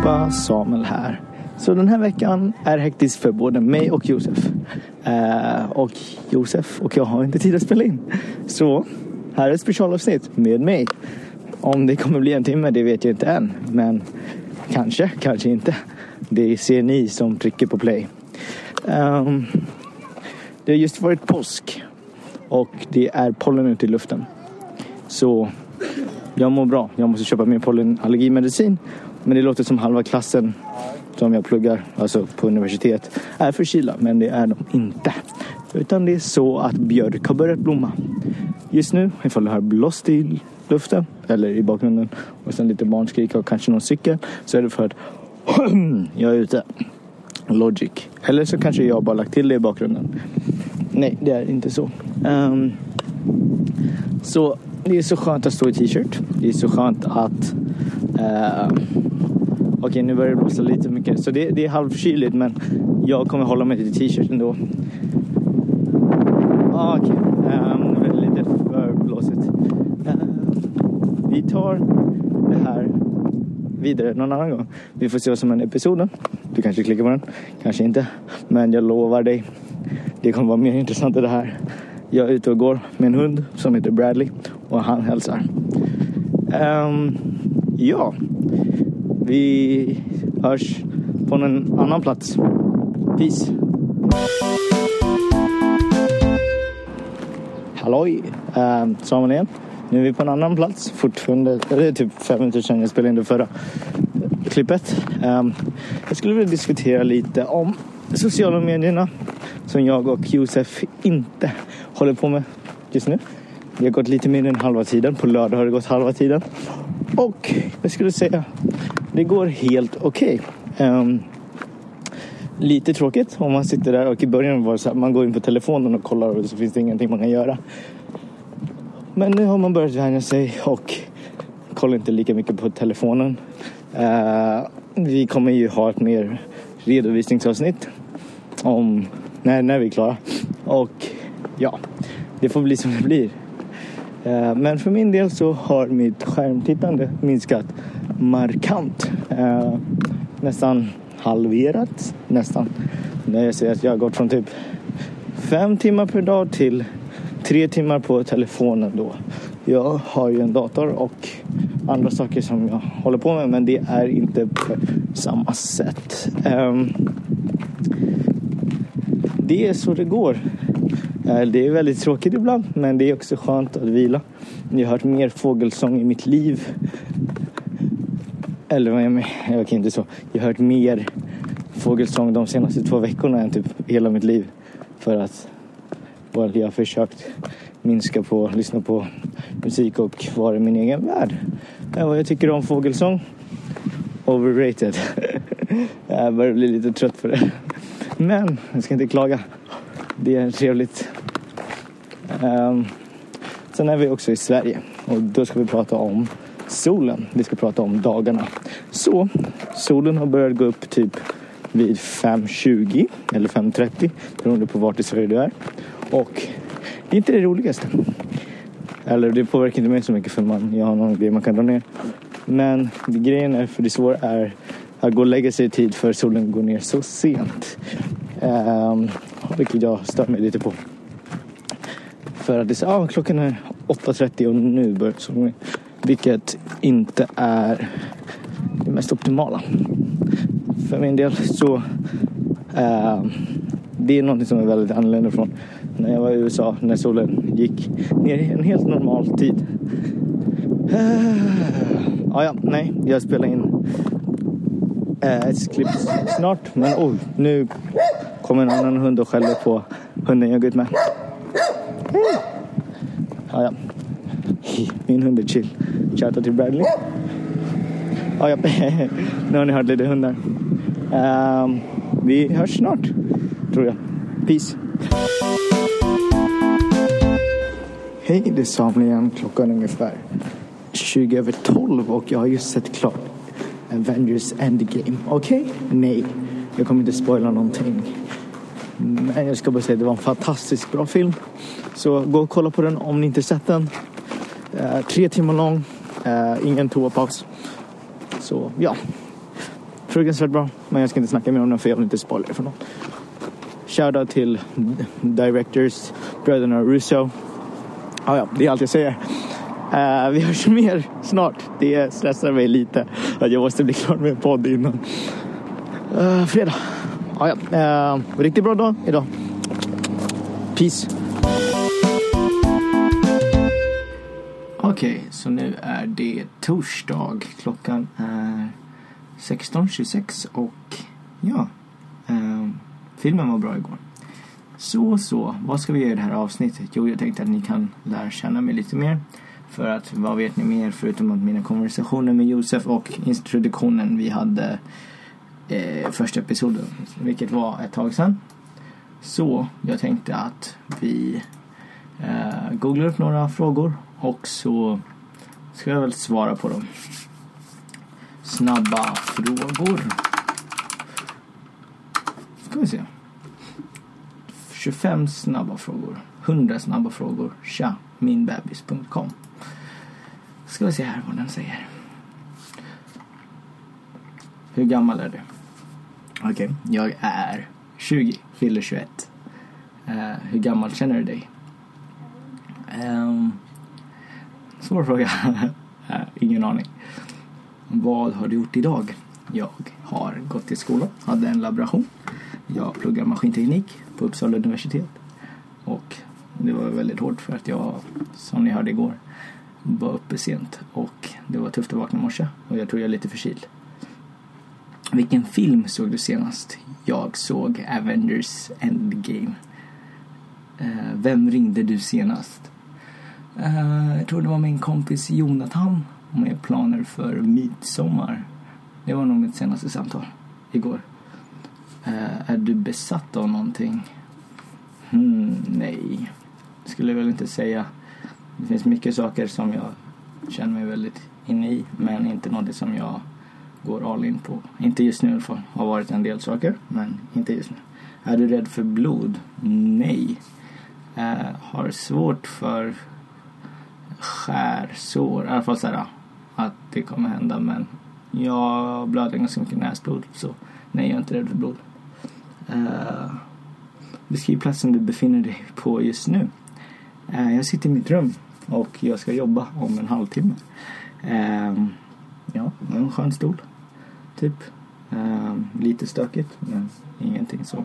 allihopa, Samuel här. Så den här veckan är hektisk för både mig och Josef. Eh, och Josef och jag har inte tid att spela in. Så här är ett specialavsnitt med mig. Om det kommer bli en timme, det vet jag inte än. Men kanske, kanske inte. Det ser ni som trycker på play. Um, det har just varit påsk. Och det är pollen ute i luften. Så jag mår bra. Jag måste köpa min pollenallergimedicin. Men det låter som halva klassen som jag pluggar, alltså på universitet, är förkylda. Men det är de inte. Utan det är så att björk har börjat blomma. Just nu, ifall du har blåst i luften eller i bakgrunden och sen lite barnskrik och kanske någon cykel så är det för att jag är ute. Logic. Eller så kanske jag bara lagt till det i bakgrunden. Nej, det är inte så. Um, så det är så skönt att stå i t-shirt. Det är så skönt att... Uh, Okej, okay, nu börjar det blåsa lite mycket. Så det, det är halvkyligt men jag kommer hålla mig till t-shirt ändå. Ah, Okej, okay. um, det är lite för blåsigt. Uh, vi tar det här vidare någon annan gång. Vi får se vad som händer i episoden. Du kanske klickar på den, kanske inte. Men jag lovar dig, det kommer vara mer intressant än det här. Jag är ute och går med en hund som heter Bradley och han hälsar. Um, ja, vi hörs på en annan plats. Peace. Halloj, um, Samuel igen. Nu är vi på en annan plats. Fortfarande, det är typ fem minuter sedan jag spelade in det förra klippet. Um, jag skulle vilja diskutera lite om sociala medierna som jag och Josef inte håller på med just nu. Vi har gått lite mer än halva tiden. På lördag har det gått halva tiden. Och jag skulle säga det går helt okej. Okay. Um, lite tråkigt om man sitter där och i början var det så här, man går in på telefonen och kollar och så finns det ingenting man kan göra. Men nu har man börjat vänja sig och kollar inte lika mycket på telefonen. Uh, vi kommer ju ha ett mer redovisningsavsnitt om när, när vi är klara. Och ja, det får bli som det blir. Eh, men för min del så har mitt skärmtittande minskat markant. Eh, nästan halverat nästan. När jag säger att jag har gått från typ fem timmar per dag till tre timmar på telefonen då. Jag har ju en dator och andra saker som jag håller på med men det är inte på samma sätt. Um, det är så det går. Eh, det är väldigt tråkigt ibland men det är också skönt att vila. Jag har hört mer fågelsång i mitt liv. Eller vad jag menar, jag kan inte så. Jag har hört mer fågelsång de senaste två veckorna än typ hela mitt liv. För att well, jag har försökt minska på lyssna på musik och vara i min egen värld. Vad jag tycker om fågelsång? Overrated. jag börjar bli lite trött på det. Men jag ska inte klaga. Det är trevligt. Um, sen är vi också i Sverige och då ska vi prata om solen. Vi ska prata om dagarna. Så solen har börjat gå upp typ vid 5.20 eller 5.30 beroende på vart i Sverige du är. Och det är inte det roligaste. Eller det påverkar inte mig så mycket för man, jag har någon grej man kan dra ner. Men grejen är, för det svåra är att gå och lägga sig i tid för solen går ner så sent. Um, vilket jag stör mig lite på. För att det är så, ah, klockan är 8.30 och nu börjar solen ner. Vilket inte är det mest optimala. För min del så uh, det är något som är väldigt annorlunda från när jag var i USA när solen gick ner i en helt normal tid. Uh, ah, ja, nej, jag spelar in Eh, ett klipp snart. Men oh, nu kommer en annan hund och skäller på hunden jag går ut med. Ja, ja. Min hund är chill. Shoutout till Bradley. Ah, ja, ja. nu har ni hört lite hundar. Um, vi hörs snart, tror jag. Peace. Hej, det är Samuel igen. Klockan är ungefär 20 över 12 och jag har just sett klart Avengers Endgame. Okej? Okay? Nej, jag kommer inte spoila någonting. Men jag ska bara säga att det var en fantastiskt bra film. Så gå och kolla på den om ni inte sett den. Eh, tre timmar lång, eh, ingen toapaus. Så ja, fruktansvärt bra. Men jag ska inte snacka mer om den för jag vill inte spoila det för någon. Shoutout till directors, bröderna Russo. Ah, ja, det är allt jag säger. Uh, vi hörs mer snart. Det stressar mig lite att jag måste bli klar med en podd innan uh, fredag. Ah, ja. uh, riktigt bra dag idag. Peace. Okej, okay, så nu är det torsdag. Klockan är 16.26 och ja, eh, filmen var bra igår. Så, så, vad ska vi göra i det här avsnittet? Jo, jag tänkte att ni kan lära känna mig lite mer. För att vad vet ni mer förutom att mina konversationer med Josef och introduktionen vi hade eh, första episoden, vilket var ett tag sedan. Så jag tänkte att vi eh, googlar upp några frågor och så ska jag väl svara på dem. Snabba frågor. Ska vi se. 25 snabba frågor. 100 snabba frågor. Tja, minbebis.com. Ska vi se här vad den säger. Hur gammal är du? Okej, okay. jag är 20, fyller 21. Uh, hur gammal känner du dig? Um, svår fråga. uh, ingen aning. Vad har du gjort idag? Jag har gått till skolan, hade en laboration. Jag pluggar maskinteknik på Uppsala universitet. Och det var väldigt hårt för att jag, som ni hörde igår, var uppe sent. Och det var tufft att vakna i morse och jag tror jag är lite förkyld. Vilken film såg du senast? Jag såg Avengers Endgame. Uh, vem ringde du senast? Uh, jag tror det var min kompis Jonathan med planer för midsommar. Det var nog mitt senaste samtal igår. Uh, är du besatt av någonting? Hmm, nej, skulle jag väl inte säga. Det finns mycket saker som jag känner mig väldigt inne i men inte något som jag går all in på. Inte just nu i alla fall. Har varit en del saker men inte just nu. Är du rädd för blod? Nej. Uh, har svårt för skärsår. I alla fall såhär att det kommer hända men jag blöder ganska mycket näsblod så nej jag är inte rädd för blod. Uh, beskriv platsen du befinner dig på just nu. Uh, jag sitter i mitt rum och jag ska jobba om en halvtimme. Eh, ja, en skön stol. Typ. Eh, lite stökigt men ingenting som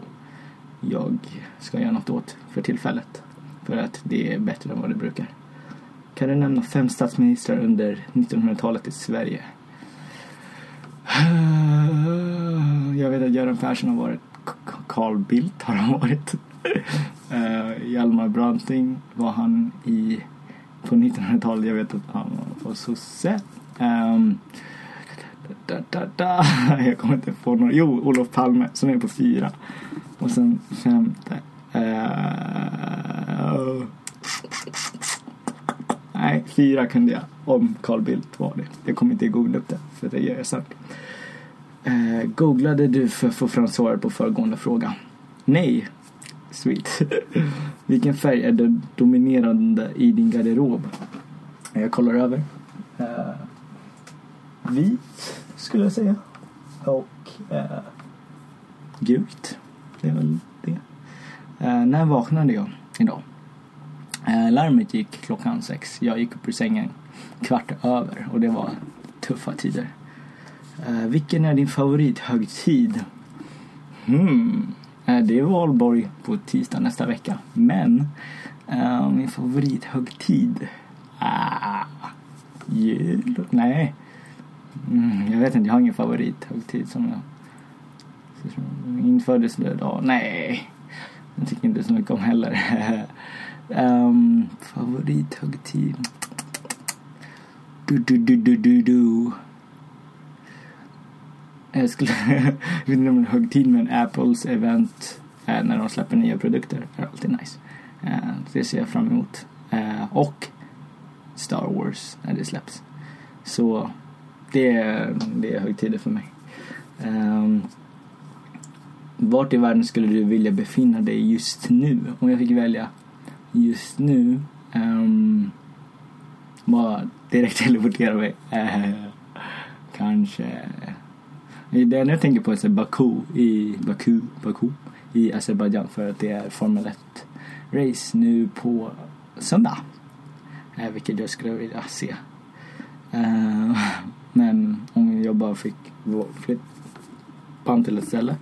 jag ska göra något åt för tillfället. För att det är bättre än vad det brukar. Kan du nämna fem statsministrar under 1900-talet i Sverige? Ehm, jag vet att Göran Persson har varit. Carl Bildt har han varit. Ehm, Hjalmar Branting var han i på 1900-talet. Jag vet att han var sosse. Um, da, da, da. Jag kommer inte på någon. Jo, Olof Palme som är på fyra. Och sen femte. Uh, Nej, fyra kunde jag. Om Carl Bildt var det. Jag kommer inte googla upp det, för det gör jag sen. Uh, googlade du för att få fram svaret på föregående fråga? Nej. Sweet. Vilken färg är det dominerande i din garderob? Jag kollar över. Uh, vit, skulle jag säga. Och uh, gult. Det är väl det. Uh, när vaknade jag idag? Uh, larmet gick klockan sex. Jag gick upp ur sängen kvart över och det var tuffa tider. Uh, vilken är din favorithögtid? Hmm. Eh, det är valborg på tisdag nästa vecka. Men uh, min favorithögtid? Ah, jul? Nej. Mm, jag vet inte, jag har ingen favorithögtid som jag... Min födelsedag? Nej. Jag tycker inte så mycket om heller. Um, favorithögtid. Du, du, du, du, du, du. Jag skulle... jag vet inte om det är högtid men Apples event eh, när de släpper nya produkter är alltid nice. Eh, det ser jag fram emot. Eh, och Star Wars när det släpps. Så det är, det är högtider för mig. Um, vart i världen skulle du vilja befinna dig just nu? Om jag fick välja just nu um, bara direkt teleportera mig. Uh, kanske... Det enda jag tänker på är så Baku i Baku, Baku i Azerbajdzjan för att det är Formel 1 race nu på söndag. Eh, vilket jag skulle vilja se. Eh, men om jag bara fick flytta till ett ställe.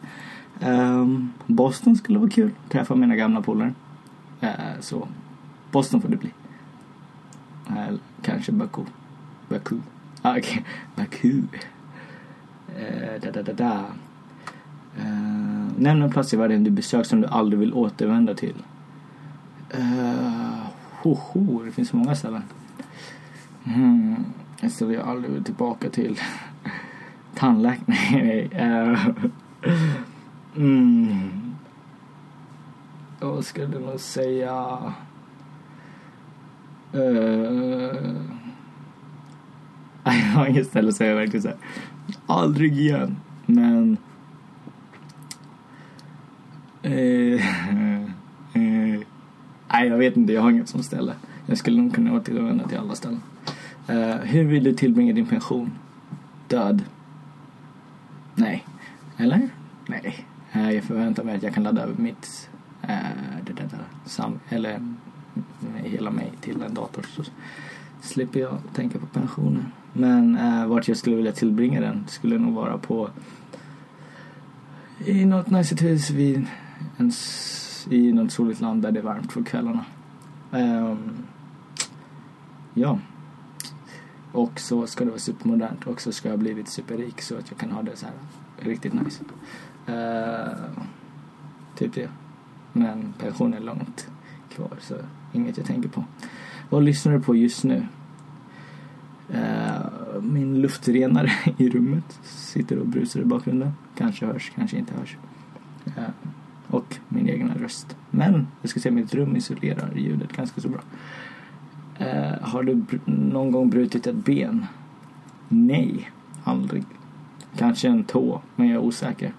Eh, Boston skulle vara kul. Träffa mina gamla polare. Eh, så Boston får det bli. Eh, kanske Baku. Baku. Ah, okay. Baku. Eh, da, da, da, da. Uh, nämn en plats i världen du besökt som du aldrig vill återvända till. Uh, ho, ho, det finns många ställen. Mm, ett ställe jag aldrig vill tillbaka till. Tandläkare? Nej, nej. Uh, mm. Vad skulle du nog säga? Uh, jag har inget ställe att säga verkligen såhär, aldrig igen. Men Eh, eh, nej, jag vet inte. Jag har inget som ställe. Jag skulle nog kunna återvända till alla ställen. Eh, hur vill du tillbringa din pension? Död? Nej. Eller? Nej. Eh, jag förväntar mig att jag kan ladda över mitt eh, det där, sam eller hela mig till en dator så slipper jag tänka på pensionen. Men eh, vart jag skulle vilja tillbringa den skulle nog vara på i något nice hus vid en, i något soligt land där det är varmt på kvällarna. Um, ja. Och så ska det vara supermodernt och så ska jag ha blivit superrik så att jag kan ha det så här riktigt nice. Uh, typ det. Men pension är långt kvar så inget jag tänker på. Vad lyssnar du på just nu? Uh, min luftrenare i rummet sitter och brusar i bakgrunden. Kanske hörs, kanske inte hörs. Uh, och min egna röst. Men jag ska säga att mitt rum isolerar ljudet ganska så bra. Uh, har du någon gång brutit ett ben? Nej, aldrig. Kanske en tå, men jag är osäker.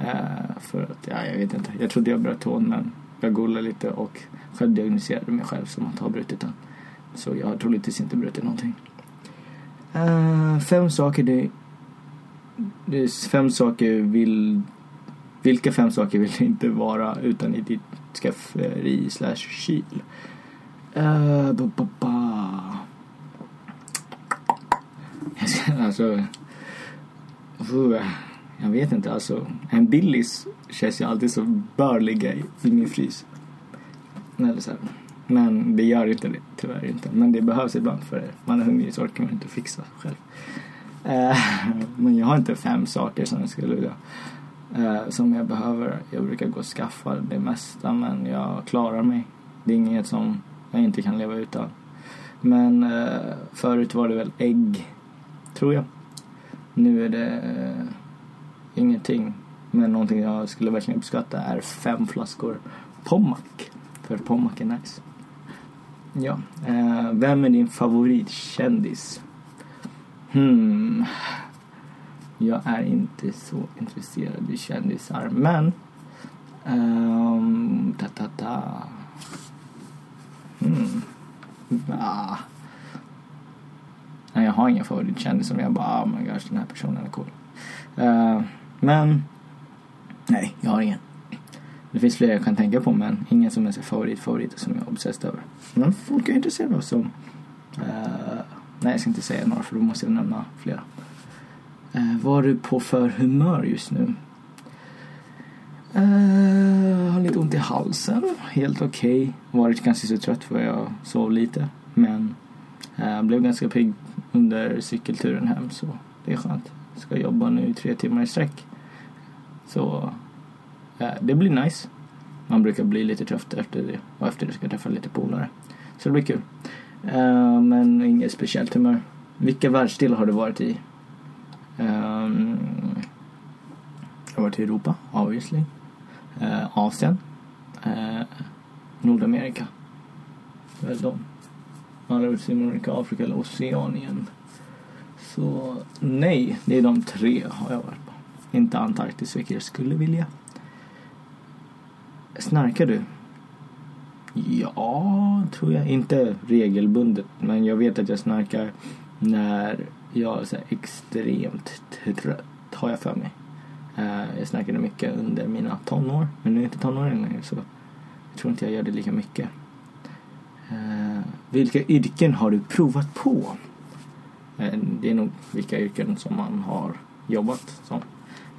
Uh, för att, ja, jag vet inte. Jag trodde jag bröt tån, men jag googlade lite och självdiagnostiserade mig själv som att ha brutit den. Så jag har troligtvis inte brutit någonting. Uh, fem saker du... Det är fem saker vill vilka fem saker vill du inte vara utan i ditt skafferi slash kyl? Uh, ba, ba, ba. alltså... Uh. Jag vet inte, alltså. En Billys känns ju alltid så bör ligga i, i min frys. Eller så här. Men det gör inte det, tyvärr inte. Men det behövs ibland för man är hungrig så orkar man inte fixa själv. Uh, men jag har inte fem saker som jag skulle vilja uh, som jag behöver. Jag brukar gå och skaffa det mesta men jag klarar mig. Det är inget som jag inte kan leva utan. Men uh, förut var det väl ägg, tror jag. Nu är det ingenting. Men någonting jag skulle verkligen uppskatta är fem flaskor Pommac. För Pommac är nice. Ja. Eh, vem är din favoritkändis? Hmm. Jag är inte så intresserad i kändisar men um, ta, ta, ta. Hmm... Ah. Nej, jag har ingen favoritkändis som jag bara, oh my gosh, den här personen är cool. Uh, men, nej, jag har ingen. Det finns fler jag kan tänka på men ingen som är så favorit, favorit som jag är obsessed över. Men folk är intresserade av som... Uh, nej, jag ska inte säga några för då måste jag nämna flera. Uh, vad är du på för humör just nu? Uh, har lite ont i halsen. Helt okej. Okay. Varit ganska så trött för jag sov lite. Men uh, blev ganska pigg under cykelturen hem så det är skönt. Ska jobba nu tre timmar i sträck. Så eh, det blir nice. Man brukar bli lite trött efter det och efter det ska jag träffa lite polare. Så det blir kul. Eh, men inget speciellt humör. Vilka världsdelar har du varit i? Um, jag har varit i Europa, obviously. Uh, Asien. Uh, Nordamerika. Väl de. Andra Sydamerika, Afrika eller Oceanien. Så nej, det är de tre har jag varit på. Inte Antarktis, vilket jag skulle vilja. Snarkar du? Ja, tror jag. Inte regelbundet, men jag vet att jag snarkar när jag är så extremt trött. har jag för mig. Eh, jag snarkade mycket under mina tonår, men nu är jag inte tonåring längre så jag tror inte jag gör det lika mycket. Eh, vilka yrken har du provat på? Eh, det är nog vilka yrken som man har jobbat som.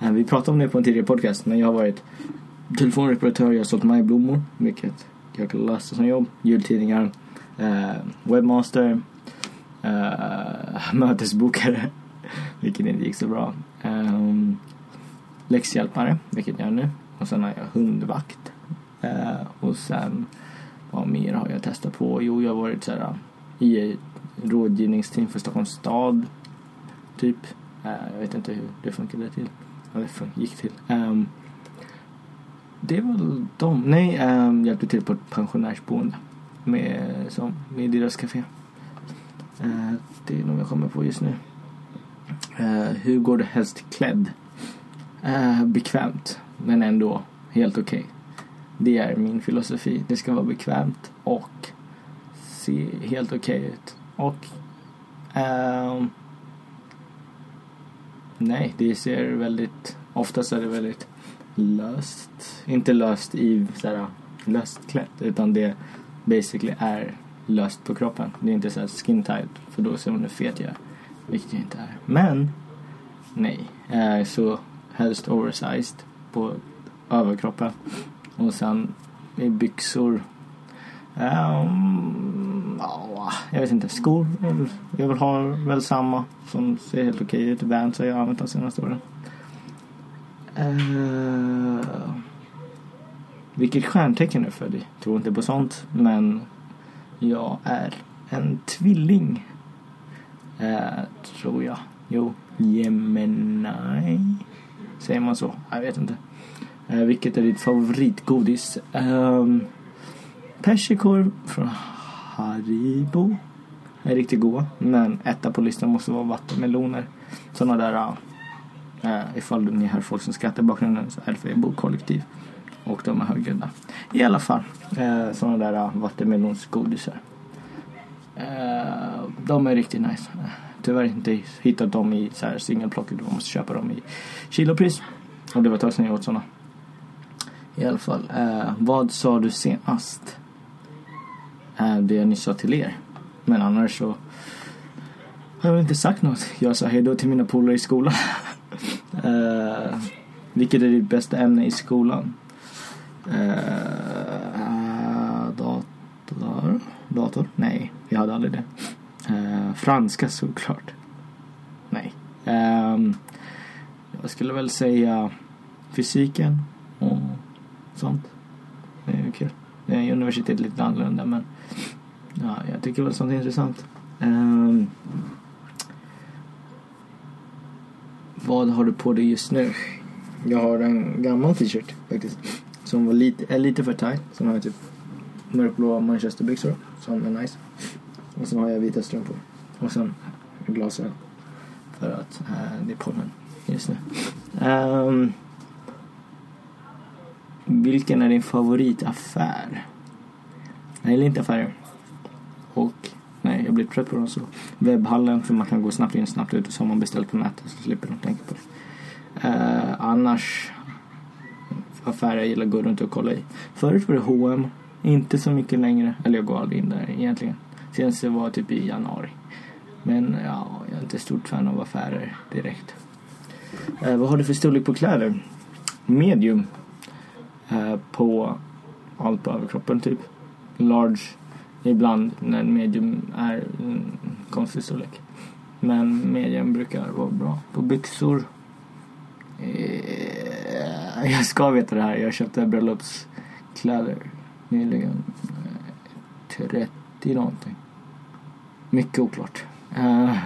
Eh, vi pratade om det på en tidigare podcast, men jag har varit telefonreparatör, jag har sålt majblommor, vilket jag kan läsa som jobb, jultidningar, eh, webbmaster, mötesbokare, vilket inte gick så bra. Ehm, läxhjälpare, vilket jag är nu. Och sen har jag hundvakt. Och sen, vad mer har jag testat på? Jo, jag har varit så här, i rådgivningsteam för Stockholms stad. Typ. Uh, jag vet inte hur det funkade till. Eller gick till. Um, det var väl de. Nej, um, hjälpte till på ett pensionärsboende. Med, som, med deras café. Uh, det är nog jag kommer på just nu. Uh, hur går du helst klädd? Uh, bekvämt, men ändå helt okej. Okay. Det är min filosofi. Det ska vara bekvämt och se helt okej okay ut. Och uh, nej, det ser väldigt, oftast är det väldigt löst. Inte löst i såhär löst klätt utan det basically är löst på kroppen. Det är inte såhär skin tight för då ser man hur fet jag är. Vilket jag inte är. Men nej, eh, så helst oversized på överkroppen. Och sen i byxor. Um, ja, jag vet inte. Skor. Jag vill ha väl samma som ser helt okej ut. Vans har jag använt de senaste åren. Uh, vilket stjärntecken är född i? Tror inte på sånt. Men jag är en tvilling. Uh, tror jag. Jo, Gemini. Säger man så? Jag vet inte. Uh, vilket är ditt favoritgodis? Um, persikor från Haribo. Är riktigt goda. Men etta på listan måste vara vattenmeloner. Sådana där... Uh, ifall ni hör folk som skrattar i bakgrunden så är det för jag bor kollektiv. Och de är högljudda. I alla fall. Eh, uh, sådana där uh, vattenmelonsgodisar. Uh, de är riktigt nice tyvärr inte hittat dem i så här singelplocket. Man måste köpa dem i kilopris. Och det var ett tag sedan jag åt sådana. I alla fall. Vad sa du senast? Är det jag nyss sa till er. Men annars så har jag inte sagt något. Jag sa hejdå till mina polare i skolan. uh, vilket är ditt bästa ämne i skolan? Uh, dator? Dator? Nej, jag hade aldrig det. Uh, franska såklart. Nej. Um, jag skulle väl säga fysiken och sånt. Det är kul. Det är universitetet lite annorlunda men ja, jag tycker väl sånt är intressant. Um, vad har du på dig just nu? Jag har en gammal t-shirt faktiskt. Som var lite, är lite för tight. Sen har jag typ mörkblå manchesterbyxor som är nice. Och sen har jag vita strumpor. Och sen glasögon. För att äh, det är pollen just nu. Um, vilken är din favoritaffär? Jag gillar inte affärer. Och nej, jag blir trött på dem så. Webbhallen för man kan gå snabbt in snabbt ut och så har man beställt på nätet så slipper de tänka på det. Uh, annars affärer jag gillar att gå runt och kolla i. Förut var det H&M Inte så mycket längre. Eller jag går aldrig in där egentligen. Senast det var typ i januari. Men ja, jag är inte stort fan av affärer direkt. Eh, vad har du för storlek på kläder? Medium. Eh, på allt på överkroppen typ. Large. Ibland när medium är en konstig storlek. Men medium brukar vara bra. På byxor. Eh, jag ska veta det här. Jag köpte bröllopskläder nyligen. Eh, 30 någonting. Mycket oklart. Eh,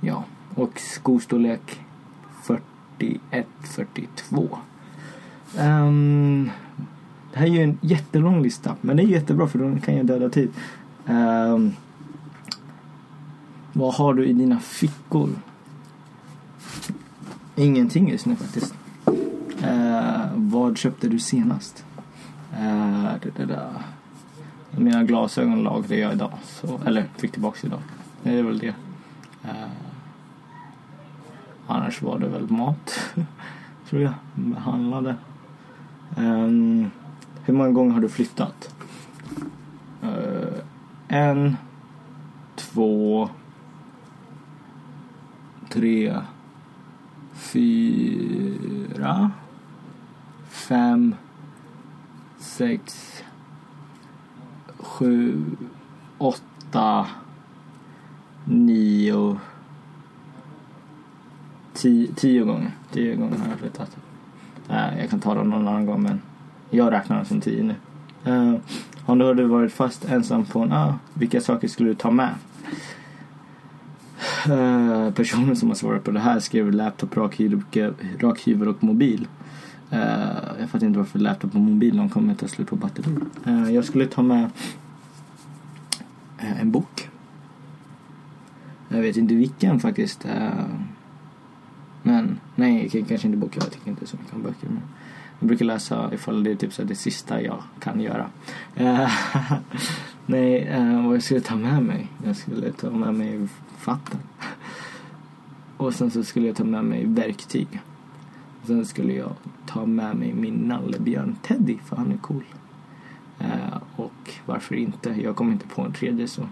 ja, och skostorlek 41, 42. Um, det här är ju en jättelång lista, men det är jättebra för då kan jag döda tid. Um, vad har du i dina fickor? Ingenting just nu faktiskt. Uh, vad köpte du senast? Uh, det, det, det. Mina glasögon lagrade jag idag. Så, eller fick tillbaka idag. Det är väl det. Uh, annars var det väl mat, tror jag. Handlade. Um, hur många gånger har du flyttat? Uh, en, två, tre, fyra, fem, sex, sju, åtta, nio, tio, tio gånger. Tio gånger har jag flyttat. Jag kan ta dem någon annan gång men jag räknar dem som tio nu. Eh, uh, om du hade varit fast ensam på en ö, vilka saker skulle du ta med? Uh, personen som har svarat på det här skrev laptop, rakhyvel och mobil. Uh, jag fattar inte varför laptop och mobil de kommer ta slut på batteri. Uh, jag skulle ta med en bok. Jag vet inte vilken faktiskt. Nej, kanske inte bok. Jag tycker inte så mycket om böcker. Men jag brukar läsa ifall det är typ så det sista jag kan göra. Eh, nej, eh, vad jag skulle ta med mig? Jag skulle ta med mig vatten. Och sen så skulle jag ta med mig verktyg. Och sen skulle jag ta med mig min nallebjörn Teddy för han är cool. Eh, och varför inte? Jag kom inte på en tredje så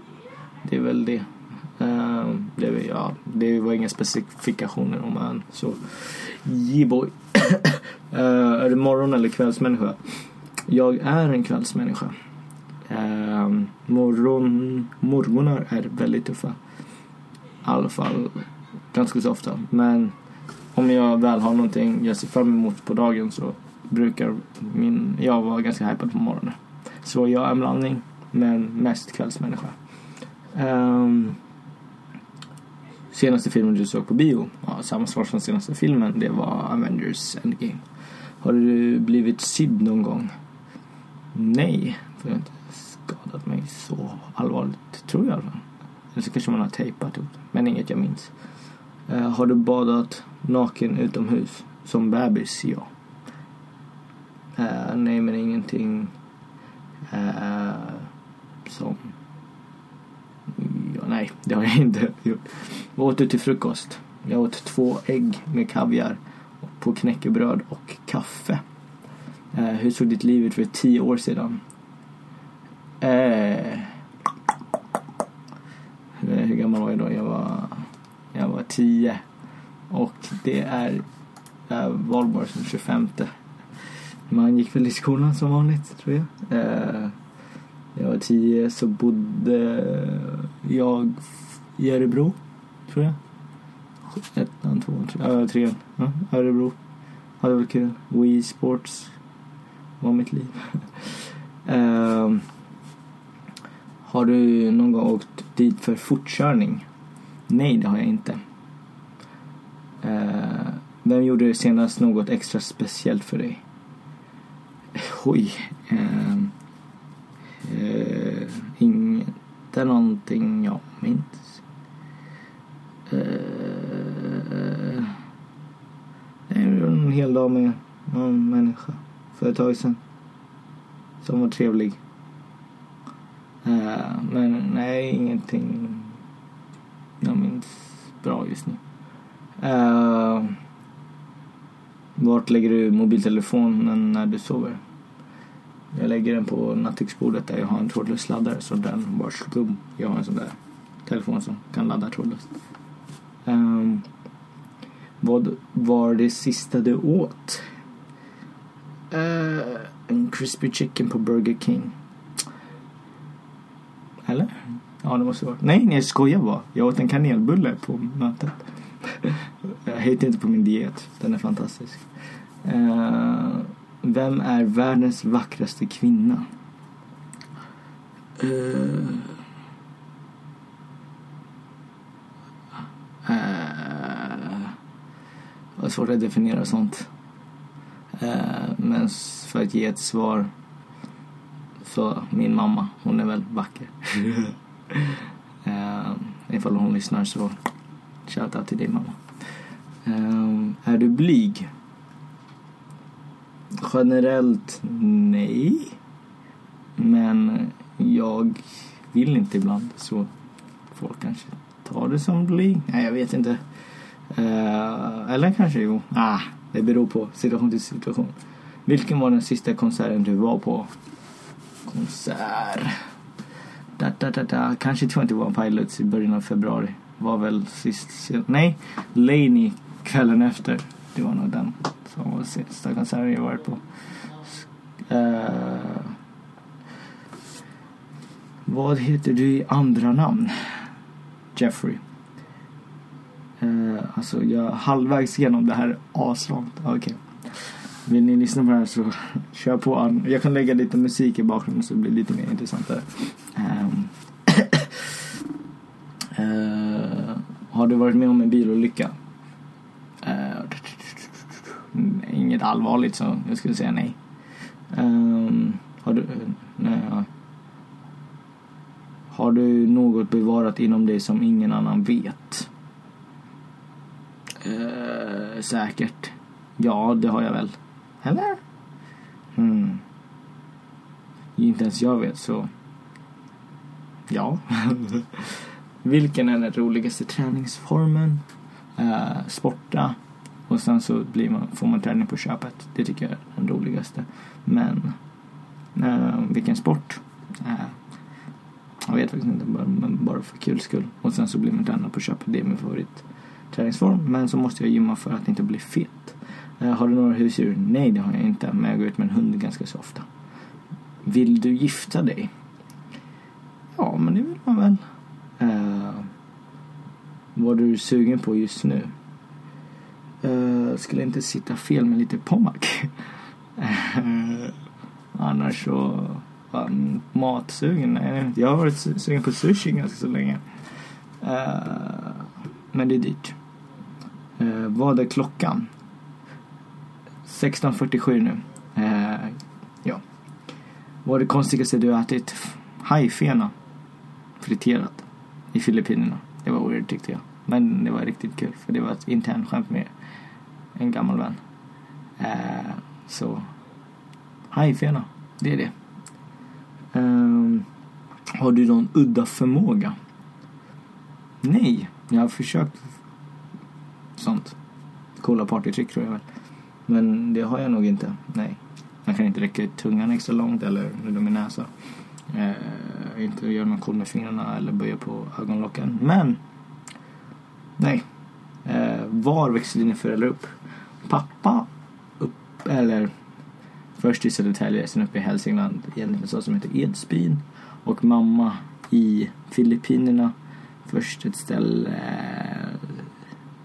det är väl det. Ehm, det, ja, det var inga specifikationer om man så J-boy. Eh, är du morgon eller kvällsmänniska? Jag är en kvällsmänniska. Uh, morgon, morgonar är väldigt tuffa. I alla fall ganska så ofta. Men om jag väl har någonting jag ser fram emot på dagen så brukar min, jag vara ganska hypad på morgonen. Så jag är en blandning, men mest kvällsmänniska. Um, senaste filmen du såg på bio, ja, samma svar som senaste filmen, det var Avengers Endgame. Har du blivit sydd någon gång? Nej, för jag har inte skadat mig så allvarligt, tror jag i alla fall. Eller så kanske man har tejpat upp men inget jag minns. Uh, har du badat naken utomhus? Som bebis? Ja. Uh, nej, men ingenting uh, som... Nej, det har jag inte gjort. Vad åt du till frukost? Jag åt två ägg med kaviar på knäckebröd och kaffe. Eh, hur såg ditt liv ut för tio år sedan? Eh, hur gammal var jag då? Jag var, jag var tio. Och det är valborg som 25. Man gick väl i skolan som vanligt tror jag. Eh, när jag var tio så bodde jag i Örebro, tror jag. Ettan, tvåan, trean. äh, trean. Ja, Örebro. Hade väl kul. Wii Sports var mitt liv. uh, har du någon gång åkt dit för fortkörning? Nej, det har jag inte. Uh, vem gjorde senast något extra speciellt för dig? Oj. Um, Eh, inte någonting jag minns. Uh, en hel dag med någon människa för ett tag sedan. Som var trevlig. Eh, men nej, ingenting jag minns bra just nu. Uh, vart lägger du mobiltelefonen när du sover? Jag lägger den på nattduksbordet där jag har en trådlös laddare så den bara skum. Jag har en sån där telefon som kan ladda trådlöst. Um, vad var det sista du åt? Uh, en crispy chicken på Burger King. Eller? Ja, det måste vara. Nej, nej, jag skojar bara. Jag åt en kanelbulle på mötet. jag hittar inte på min diet. Den är fantastisk. Uh, vem är världens vackraste kvinna? Uh, uh, vad svårt att definiera sånt. Uh, men för att ge ett svar så min mamma, hon är väldigt vacker. uh, ifall hon lyssnar så shoutout till dig mamma. Uh, är du blyg? Generellt nej. Men jag vill inte ibland så folk kanske tar det som blir. Nej, jag vet inte. Uh, eller kanske jo. Ah, det beror på situation till situation. Vilken var den sista konserten du var på? Konsert. Da, da, da, da. Kanske 21 Pilots i början av februari. Var väl sist. Nej, Laney kvällen efter. Det var nog den som var sista konserten jag varit på. Uh, vad heter du i andra namn? Jeffrey. Uh, alltså jag är halvvägs igenom det här aslångt. Ah, okej. Okay. Vill ni lyssna på det här så kör på. Jag kan lägga lite musik i bakgrunden så det blir lite mer intressant Um, uh, har du varit med om en bilolycka? Uh, inget allvarligt så jag skulle säga nej. Um, har du... Nej, ja. Har du något bevarat inom dig som ingen annan vet? Uh, säkert. Ja, det har jag väl. Eller? Hmm. Inte ens jag vet så. Ja. Vilken är den roligaste träningsformen? Uh, sporta. Och sen så blir man, får man träning på köpet. Det tycker jag är den roligaste. Men eh, vilken sport? Eh, jag vet faktiskt inte, bara, men bara för kul skull. Och sen så blir man tränad på köpet. Det är min favorit träningsform. Men så måste jag gymma för att inte bli fet. Eh, har du några husdjur? Nej, det har jag inte. Men jag går ut med en hund ganska så ofta. Vill du gifta dig? Ja, men det vill man väl. Eh, vad är du sugen på just nu? Uh, skulle inte sitta fel med lite Pommac. uh, eh, annars så Fan, matsugen. Nej, jag har varit sugen på sushi ganska så länge. Uh, men det är dyrt. Uh, vad är klockan? 16.47 nu. Uh, ja. Vad är det konstigaste du har ätit? Hajfena. Friterat. I Filippinerna. Det var weird tyckte jag. Men det var riktigt kul för det var ett internt skämt med en gammal vän. Eh, så hajfena, det är det. Eh, har du någon udda förmåga? Nej, jag har försökt sånt. Coola partytrick tror jag väl. Men det har jag nog inte. Nej. Jag kan inte räcka tungan extra långt eller runda min näsa. Eh, inte göra någon cool med fingrarna eller böja på ögonlocken. Men Nej. Eh, var växte dina föräldrar upp? Pappa upp, eller först i Södertälje, sen uppe i Hälsingland i en stad som heter Edsbyn. Och mamma i Filippinerna. Först ett ställe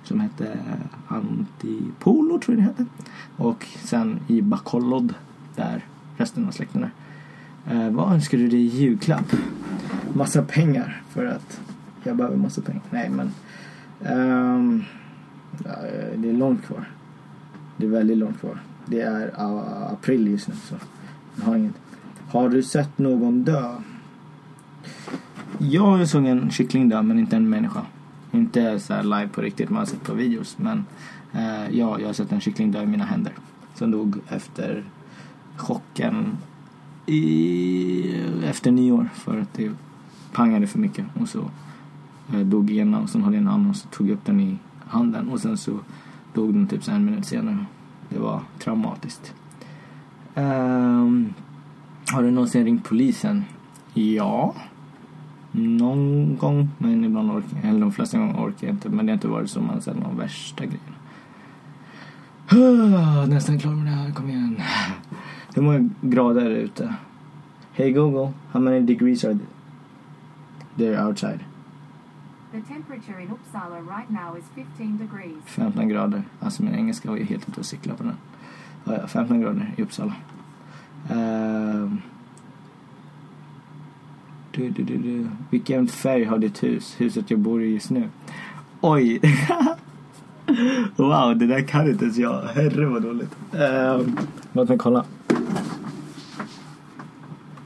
som hette Antipolo tror jag det hette. Och sen i Bacolod där resten av släkten är. Eh, vad önskar du dig i julklapp? Massa pengar för att jag behöver massa pengar. Nej men Um, det är långt kvar. Det är väldigt långt kvar. Det är uh, april just nu så jag har inget. Har du sett någon dö? Ja, jag såg en kyckling dö men inte en människa. Inte så live på riktigt, man har sett på videos. Men uh, ja, jag har sett en kyckling dö i mina händer. Som dog efter chocken i, efter nyår för att det pangade för mycket. Och så Eh, dog ena och sen hade jag en annan så tog jag upp den i handen och sen så dog den typ så en minut senare. Det var traumatiskt. Um, har du någonsin ringt polisen? Ja. Någon gång, men ibland orkar jag. Eller de flesta gånger orkar jag inte. Men det har inte varit så man sett de värsta grejerna. Nästan klar med det här, kom igen. Hur många grader är det ute? Hey Google, how many degrees are there outside? The temperature in Uppsala right now is 15 degrees. 15 grader. Alltså min engelska var ju helt ute och cykla på den. Ja, 15 grader i Uppsala. Uh, du, du, du, du. Vilken färg har ditt hus? Huset jag bor i just nu. Oj! wow, det där kan inte ens jag. Herre vad dåligt. Uh, låt mig kolla.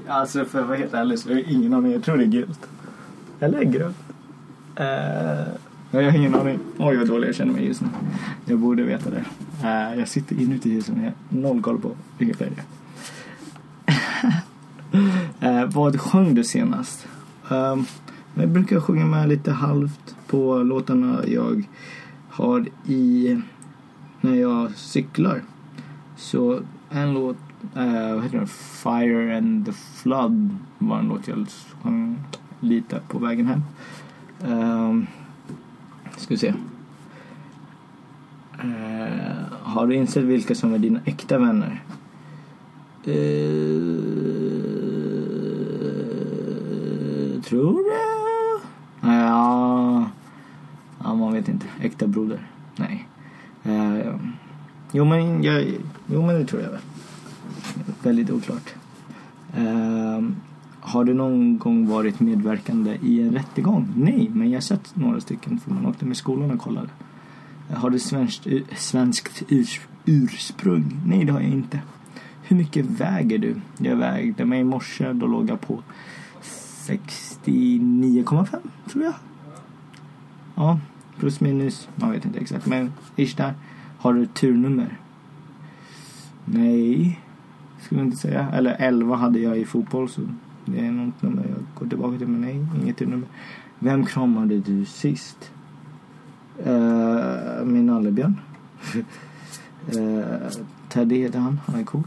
Alltså för att vara helt ärlig så har jag ingen aning. Jag tror det är gult. Eller grönt. Uh, jag har ingen aning. Oj vad dålig jag känner mig just nu. Jag borde veta det. Uh, jag sitter inuti huset men jag har noll koll på Wikipedia. färg det är. uh, vad sjöng du senast? Um, jag brukar sjunga med lite halvt på låtarna jag har i, när jag cyklar, så en låt, uh, vad heter den? Fire and the Flood var en låt jag sjöng lite på vägen hem. Uh, ska vi se. Uh, har du insett vilka som är dina äkta vänner? Uh, tror du? Ja, ja, man vet inte. Äkta broder? Nej. Uh, jo, men jag, jo, men det tror jag väl. Väldigt oklart. Eh, har du någon gång varit medverkande i en rättegång? Nej, men jag har sett några stycken för man åkte med skolan och kollade. Har du svenskt, eh, svenskt ursprung? Nej, det har jag inte. Hur mycket väger du? Jag vägde mig i morse, då låg jag på 69,5 tror jag. Ja, plus minus, man vet inte exakt, men ish där. Har du turnummer? Nej, skulle jag inte säga. Eller 11 hade jag i fotboll, så det är något nummer jag går tillbaka till, men nej, inget nummer. Vem kramade du sist? Uh, min nallebjörn. uh, Teddy heter han, han är cool.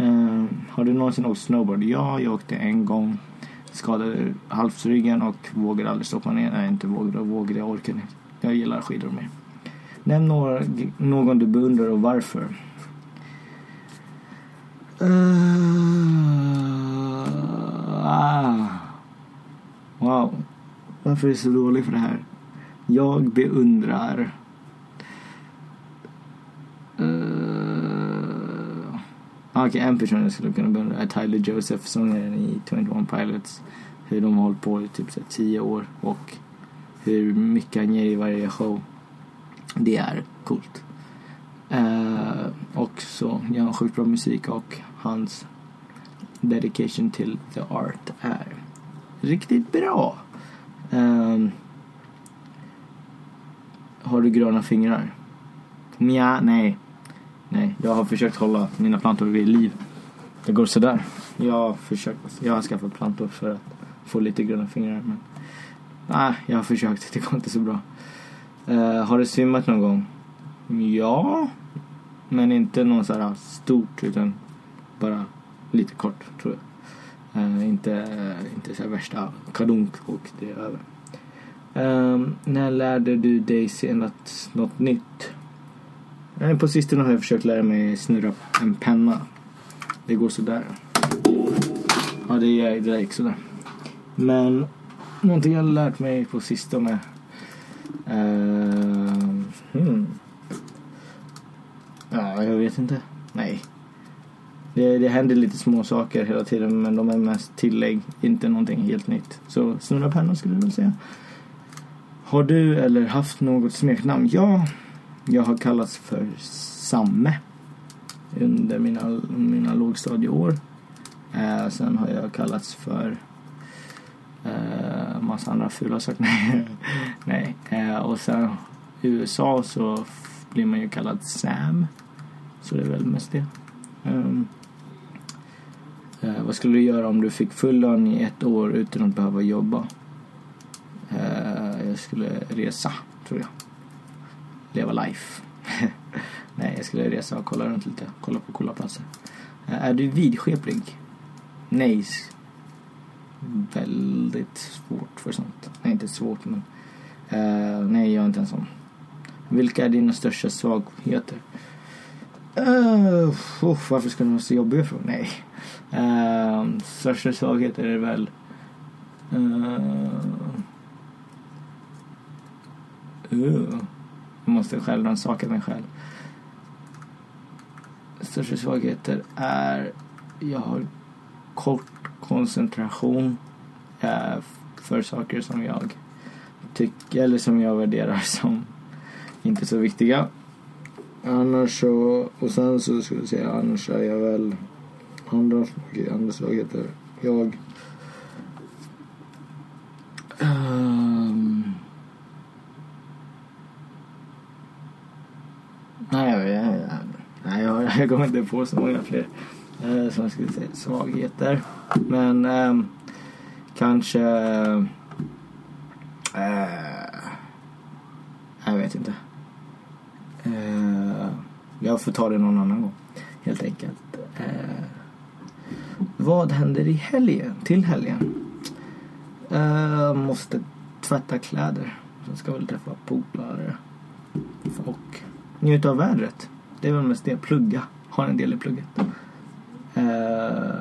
Uh, har du någonsin åkt snowboard? Ja, jag åkte en gång. Skadade halsryggen och vågade aldrig stoppa ner. Nej, inte vågade, vågade, jag orkade inte. Jag gillar skidor mer. Nämn några, någon du beundrar och varför. Uh, ah. Wow. Varför är jag så dålig för det här? Jag beundrar uh, Okej, okay, en person jag skulle kunna beundra är Tyler Joseph, sångaren i 21 Pilots. Hur de har hållit på i typ så 10 år och hur mycket han ger i varje show. Det är coolt. Uh, och så gör han sjukt bra musik och hans dedication till the art är riktigt bra. Um, har du gröna fingrar? Nja, nej. Nej, jag har försökt hålla mina plantor vid liv. Det går sådär. Jag har försökt. Jag har skaffat plantor för att få lite gröna fingrar. Men nej, jag har försökt. Det går inte så bra. Uh, har du svimmat någon gång? Ja. Men inte något sådär stort utan bara lite kort tror jag. Uh, inte uh, inte så värsta kadunk och det är över. Um, när lärde du dig senast något nytt? Uh, på sistone har jag försökt lära mig snurra en penna. Det går sådär. Ja, det, är, det gick sådär. Men någonting jag har lärt mig på sistone. Uh, hmm. Ja, jag vet inte. Nej. Det, det händer lite små saker hela tiden men de är mest tillägg, inte någonting helt nytt. Så snurra pennan skulle jag väl säga. Har du eller haft något smeknamn? Ja, jag har kallats för Samme under mina, mina lågstadieår. Eh, sen har jag kallats för eh, massa andra fula saker. Nej. Eh, och sen i USA så blir man ju kallad Sam. Så det är väl mest det. Um, eh, vad skulle du göra om du fick full lön i ett år utan att behöva jobba? Eh, jag skulle resa, tror jag. Leva life. Nej, jag skulle resa och kolla runt lite. Kolla på coola platser. Eh, är du vidskeplig? Nej. Väldigt svårt för sånt. Nej, inte svårt men... Uh, nej, jag är inte en sån. Vilka är dina största svagheter? Uh, oh, varför ska du vara så jobbig från? Nej. Uh, största svagheter är väl... Uh, uh, jag måste själv rannsaka mig själv. Största svagheter är... Jag har kort koncentration uh, för saker som jag tycker eller som jag värderar som inte så viktiga. Annars så, och sen så skulle jag säga annars är jag väl andra, andra svagheter. Jag um, nej, jag, nej jag, jag kommer inte på så många fler eh, som jag skulle säga svagheter. Men eh, kanske Eh, Jag vet inte. Eh, jag får ta det någon annan gång. Helt enkelt. Eh, vad händer i helgen? Till helgen? Uh, måste tvätta kläder. Sen ska väl träffa polare. Och njuta av vädret. Det är väl mest det. Plugga. Har en del i plugget. Uh,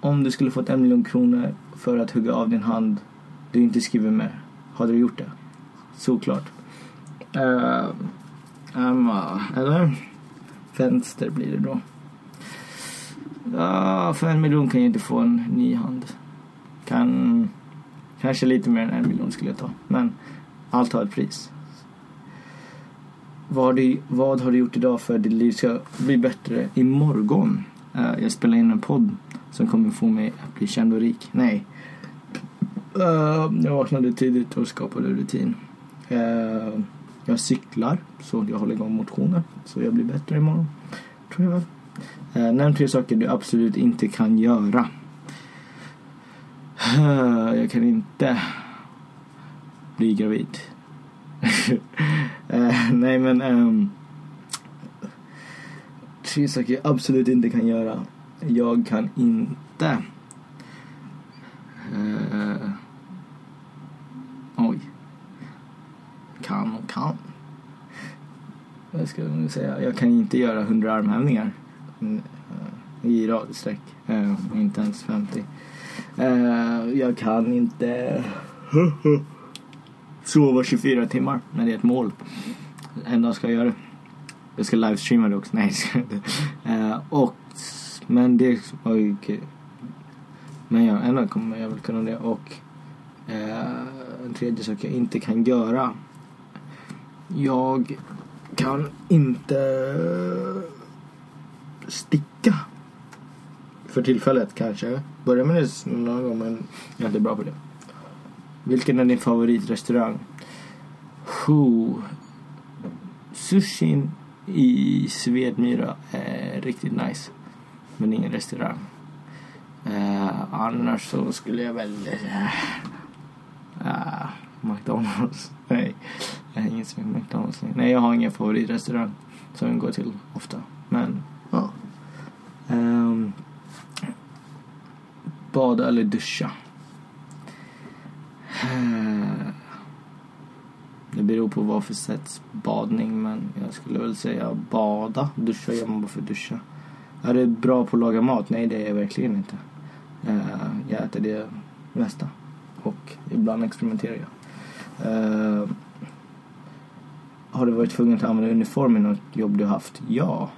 om du skulle fått en miljon kronor för att hugga av din hand du inte skriver med. Hade du gjort det? Såklart. Uh, Emma, eller? Vänster blir det då. Ja, för en miljon kan jag inte få en ny hand. Kan... Kanske lite mer än en miljon skulle jag ta. Men allt har ett pris. Vad har, du, vad har du gjort idag för att ditt liv ska bli bättre imorgon? Uh, jag spelar in en podd som kommer få mig att bli känd och rik. Nej. Uh, jag vaknade tidigt och skapade rutin. Uh, jag cyklar så jag håller igång motionen så jag blir bättre imorgon. Tror jag Eh, nämn tre saker du absolut inte kan göra. Eh, jag kan inte bli gravid. eh, nej men um, tre saker jag absolut inte kan göra. Jag kan inte Eh, Oj. Kan och kan. Vad ska jag nu säga? Jag kan inte göra 100 armhävningar Eh, i radsträck. Eh, inte ens 50. Eh, jag kan inte sova 24 timmar när det är ett mål. En dag ska jag göra det. Jag ska livestreama det också. Nej, det ska jag inte. Eh, och, men det var ju kul. Men ja, en dag kommer jag väl kunna det. Och eh, en tredje sak jag inte kan göra. Jag kan inte sticka. För tillfället kanske. Börja med det någon gång men jag är inte bra på det. Vilken är din favoritrestaurang? Huh. Sushin i Svedmyra är riktigt nice. Men ingen restaurang. Uh, annars så skulle jag väl... Uh, uh, McDonalds. Nej, jag har ingen som är McDonalds Nej, jag har ingen favoritrestaurang som jag går till ofta. Men, ja. Ehm, um, bada eller duscha? Eh, det beror på vad för sätts badning men jag skulle väl säga bada. Duscha gör man bara för att duscha. Är det bra på att laga mat? Nej, det är jag verkligen inte. Eh, jag äter det mesta. Och ibland experimenterar jag. Uh, har du varit tvungen att använda uniform i något jobb du haft? Ja.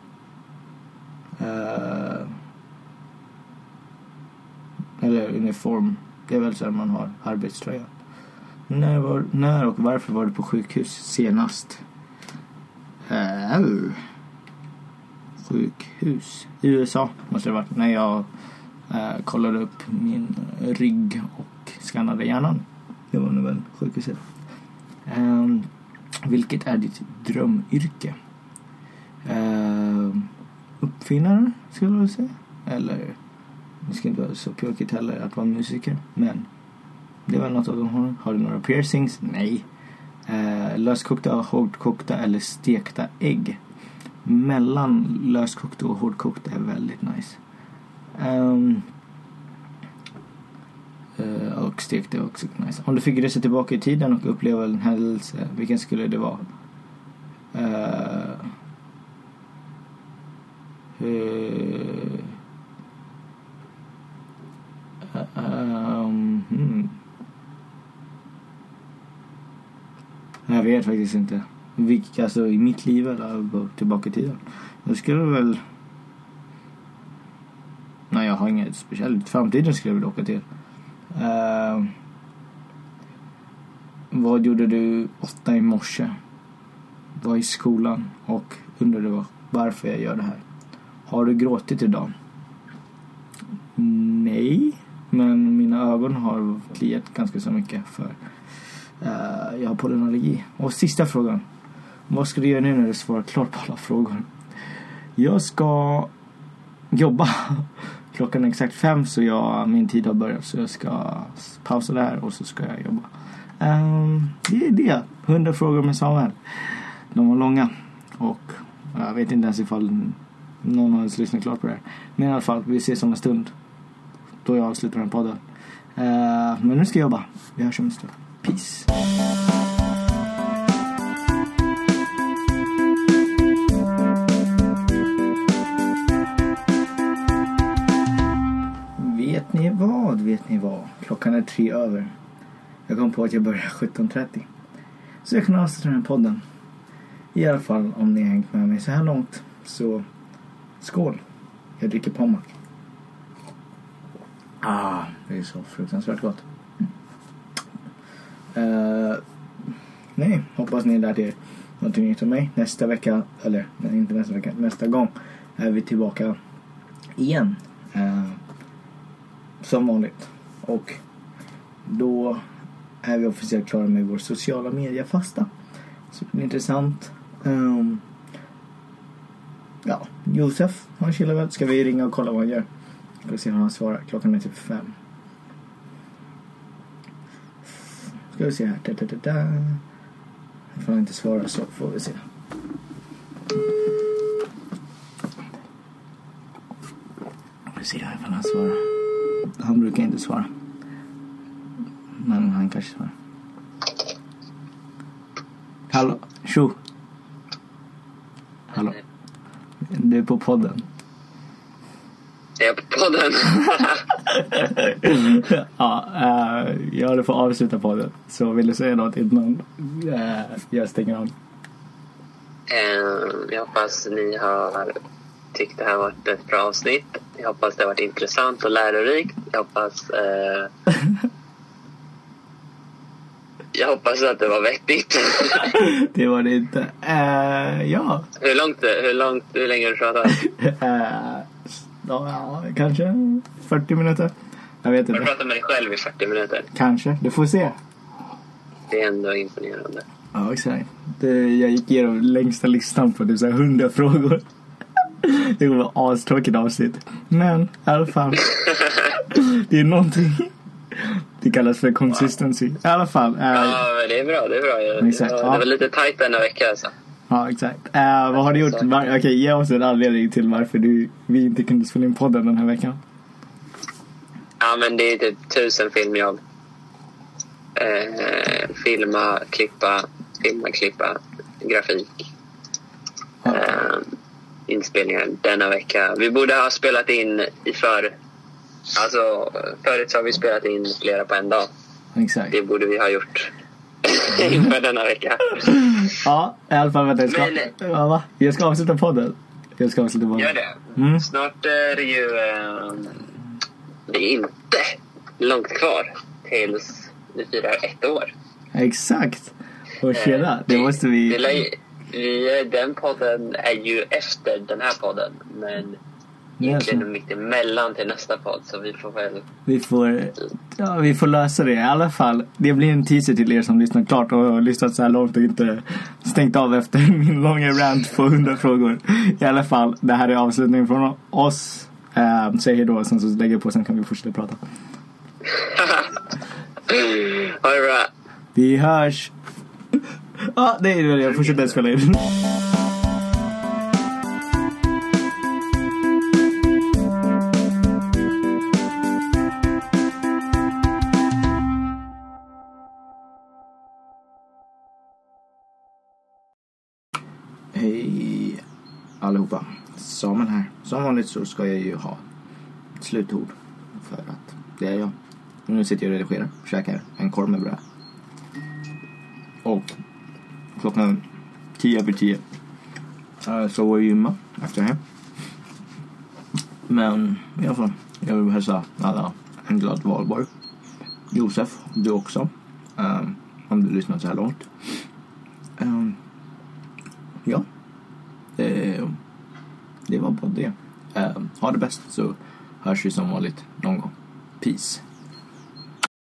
Eh, eller uniform. Det är väl så att man har arbetströja. När, var, när och varför var du på sjukhus senast? Uh, sjukhus. I USA måste det ha varit. När jag uh, kollade upp min rygg och skannade hjärnan. Det var nog väl sjukhuset. Um, vilket är ditt drömyrke? Uh, uppfinnare, skulle jag säga. Eller, det ska inte vara så pjåkigt heller att vara musiker. Men det var något av dem har. Har du några piercings? Nej. Eh, löskokta, hårdkokta eller stekta ägg? Mellan löskokta och hårdkokta är väldigt nice. Um, eh, och stekte också nice. Om du fick resa tillbaka i tiden och uppleva en händelse, vilken skulle det vara? Eh, uh, um, hmm. Jag vet faktiskt inte. Vilka, alltså i mitt liv eller tillbaka i tiden. Jag skulle väl... Nej, jag har inget speciellt. Framtiden skulle jag vilja åka till. Uh, vad gjorde du åtta i morse? Var i skolan och undrade varför jag gör det här. Har du gråtit idag? Nej, men mina ögon har kliat ganska så mycket för uh, jag har pollenallergi. Och sista frågan. Vad ska du göra nu när du svarar klart på alla frågor? Jag ska jobba Klockan är exakt fem så jag, min tid har börjat så jag ska pausa där och så ska jag jobba. Um, det är det. 100 frågor med Samuel. De var långa. Och jag vet inte ens ifall någon har ens lyssnat klart på det här. Men i alla fall, vi ses om en stund. Då jag avslutar den podden. Uh, men nu ska jag jobba. Vi hörs om en stund. Peace. Vet ni vad? Vet ni vad? Klockan är tre över. Jag kom på att jag börjar 17.30. Så jag kan avsluta den här podden. I alla fall om ni har hängt med mig så här långt. Så skål. Jag dricker Pommac. Ah, det är så fruktansvärt gott. Uh, nej, hoppas ni lärt er någonting nytt om mig. Nästa vecka, eller nej, inte nästa vecka, nästa gång är vi tillbaka igen. Uh, som vanligt. Och då är vi officiellt klara med vår sociala mediefasta. Så det blir intressant. Ehm, Josef, han chillar väl. Ska vi ringa och kolla vad han gör? Vi se om han svarar. Klockan är typ fem. Ska vi se här. Da, da, da, da. Ifall han inte svarar så får vi se. Vi ser här ifall han svarar. Han brukar inte svara. Men han kanske svarar. Hallå? Tjo! Hallå? Du är på podden. Är jag på podden? ja, eh, jag håller på att avsluta podden. Så vill du säga något innan uh, jag stänger av? Eh, jag hoppas ni har tyckt det här varit ett bra avsnitt. Jag hoppas det har varit intressant och lärorikt. Jag hoppas... Eh, jag hoppas att det var vettigt. det var det inte. Uh, ja. hur långt, hur långt, hur länge har du pratat? Uh, ja, kanske 40 minuter. Jag vet Har du inte. pratat med dig själv i 40 minuter? Kanske. Du får se. Det är ändå imponerande. Ja, exakt. Det, jag gick igenom längsta listan på typ så här 100 frågor. Det kommer vara astråkigt avsnitt. Men i alla fall. Det är någonting. Det kallas för consistency. I alla fall. eh, Ja, men det är bra. Det är bra. Jag, Exakt, ja. det var lite tajt denna vecka alltså. Ja, exakt. Eh, vad har du gjort? Var, Okej, ge oss en anledning till varför du, vi inte kunde spela in podden den här veckan. Ja, men det är typ tusen filmjobb. Eh, filma, klippa, filma, klippa, grafik. Ja. Eh, inspelningar denna vecka. Vi borde ha spelat in i för... Alltså, förut så har vi spelat in flera på en dag. Exakt. Det borde vi ha gjort inför denna vecka. Ja, i alla fall vänta. Jag ska, Men- ja, jag ska avsluta podden. Jag ska avsluta podden. Gör det. Mm. Snart är det ju... Eh, det är inte långt kvar tills vi firar ett år. Exakt. Och tjena, det måste Det vi... lär ju- vi, den podden är ju efter den här podden. Men egentligen alltså. mitt emellan till nästa podd. Så vi får väl... Vi får, ja, vi får lösa det i alla fall. Det blir en teaser till er som lyssnat klart och har lyssnat så här långt och inte stängt av efter min långa rant på 100 frågor. I alla fall, det här är avslutningen från oss. Uh, säg hej då, sen så lägger jag på, sen kan vi fortsätta prata. ha det bra. Vi hörs! Ja, det är det. Jag fortsätter spela in. Allihopa. Samuel här. Som vanligt så ska jag ju ha slutord. För att det är jag. Nu sitter jag och redigerar och käkar en korv med bröd. Och klockan tio över tio eh, så var jag gymma efter det här. Men i alla fall, jag vill hälsa alla en glad valborg. Josef, du också. Um, om du lyssnat så här långt. Eh, ja, det, det var bara det. Ha det bäst så hörs vi som vanligt någon gång. Peace.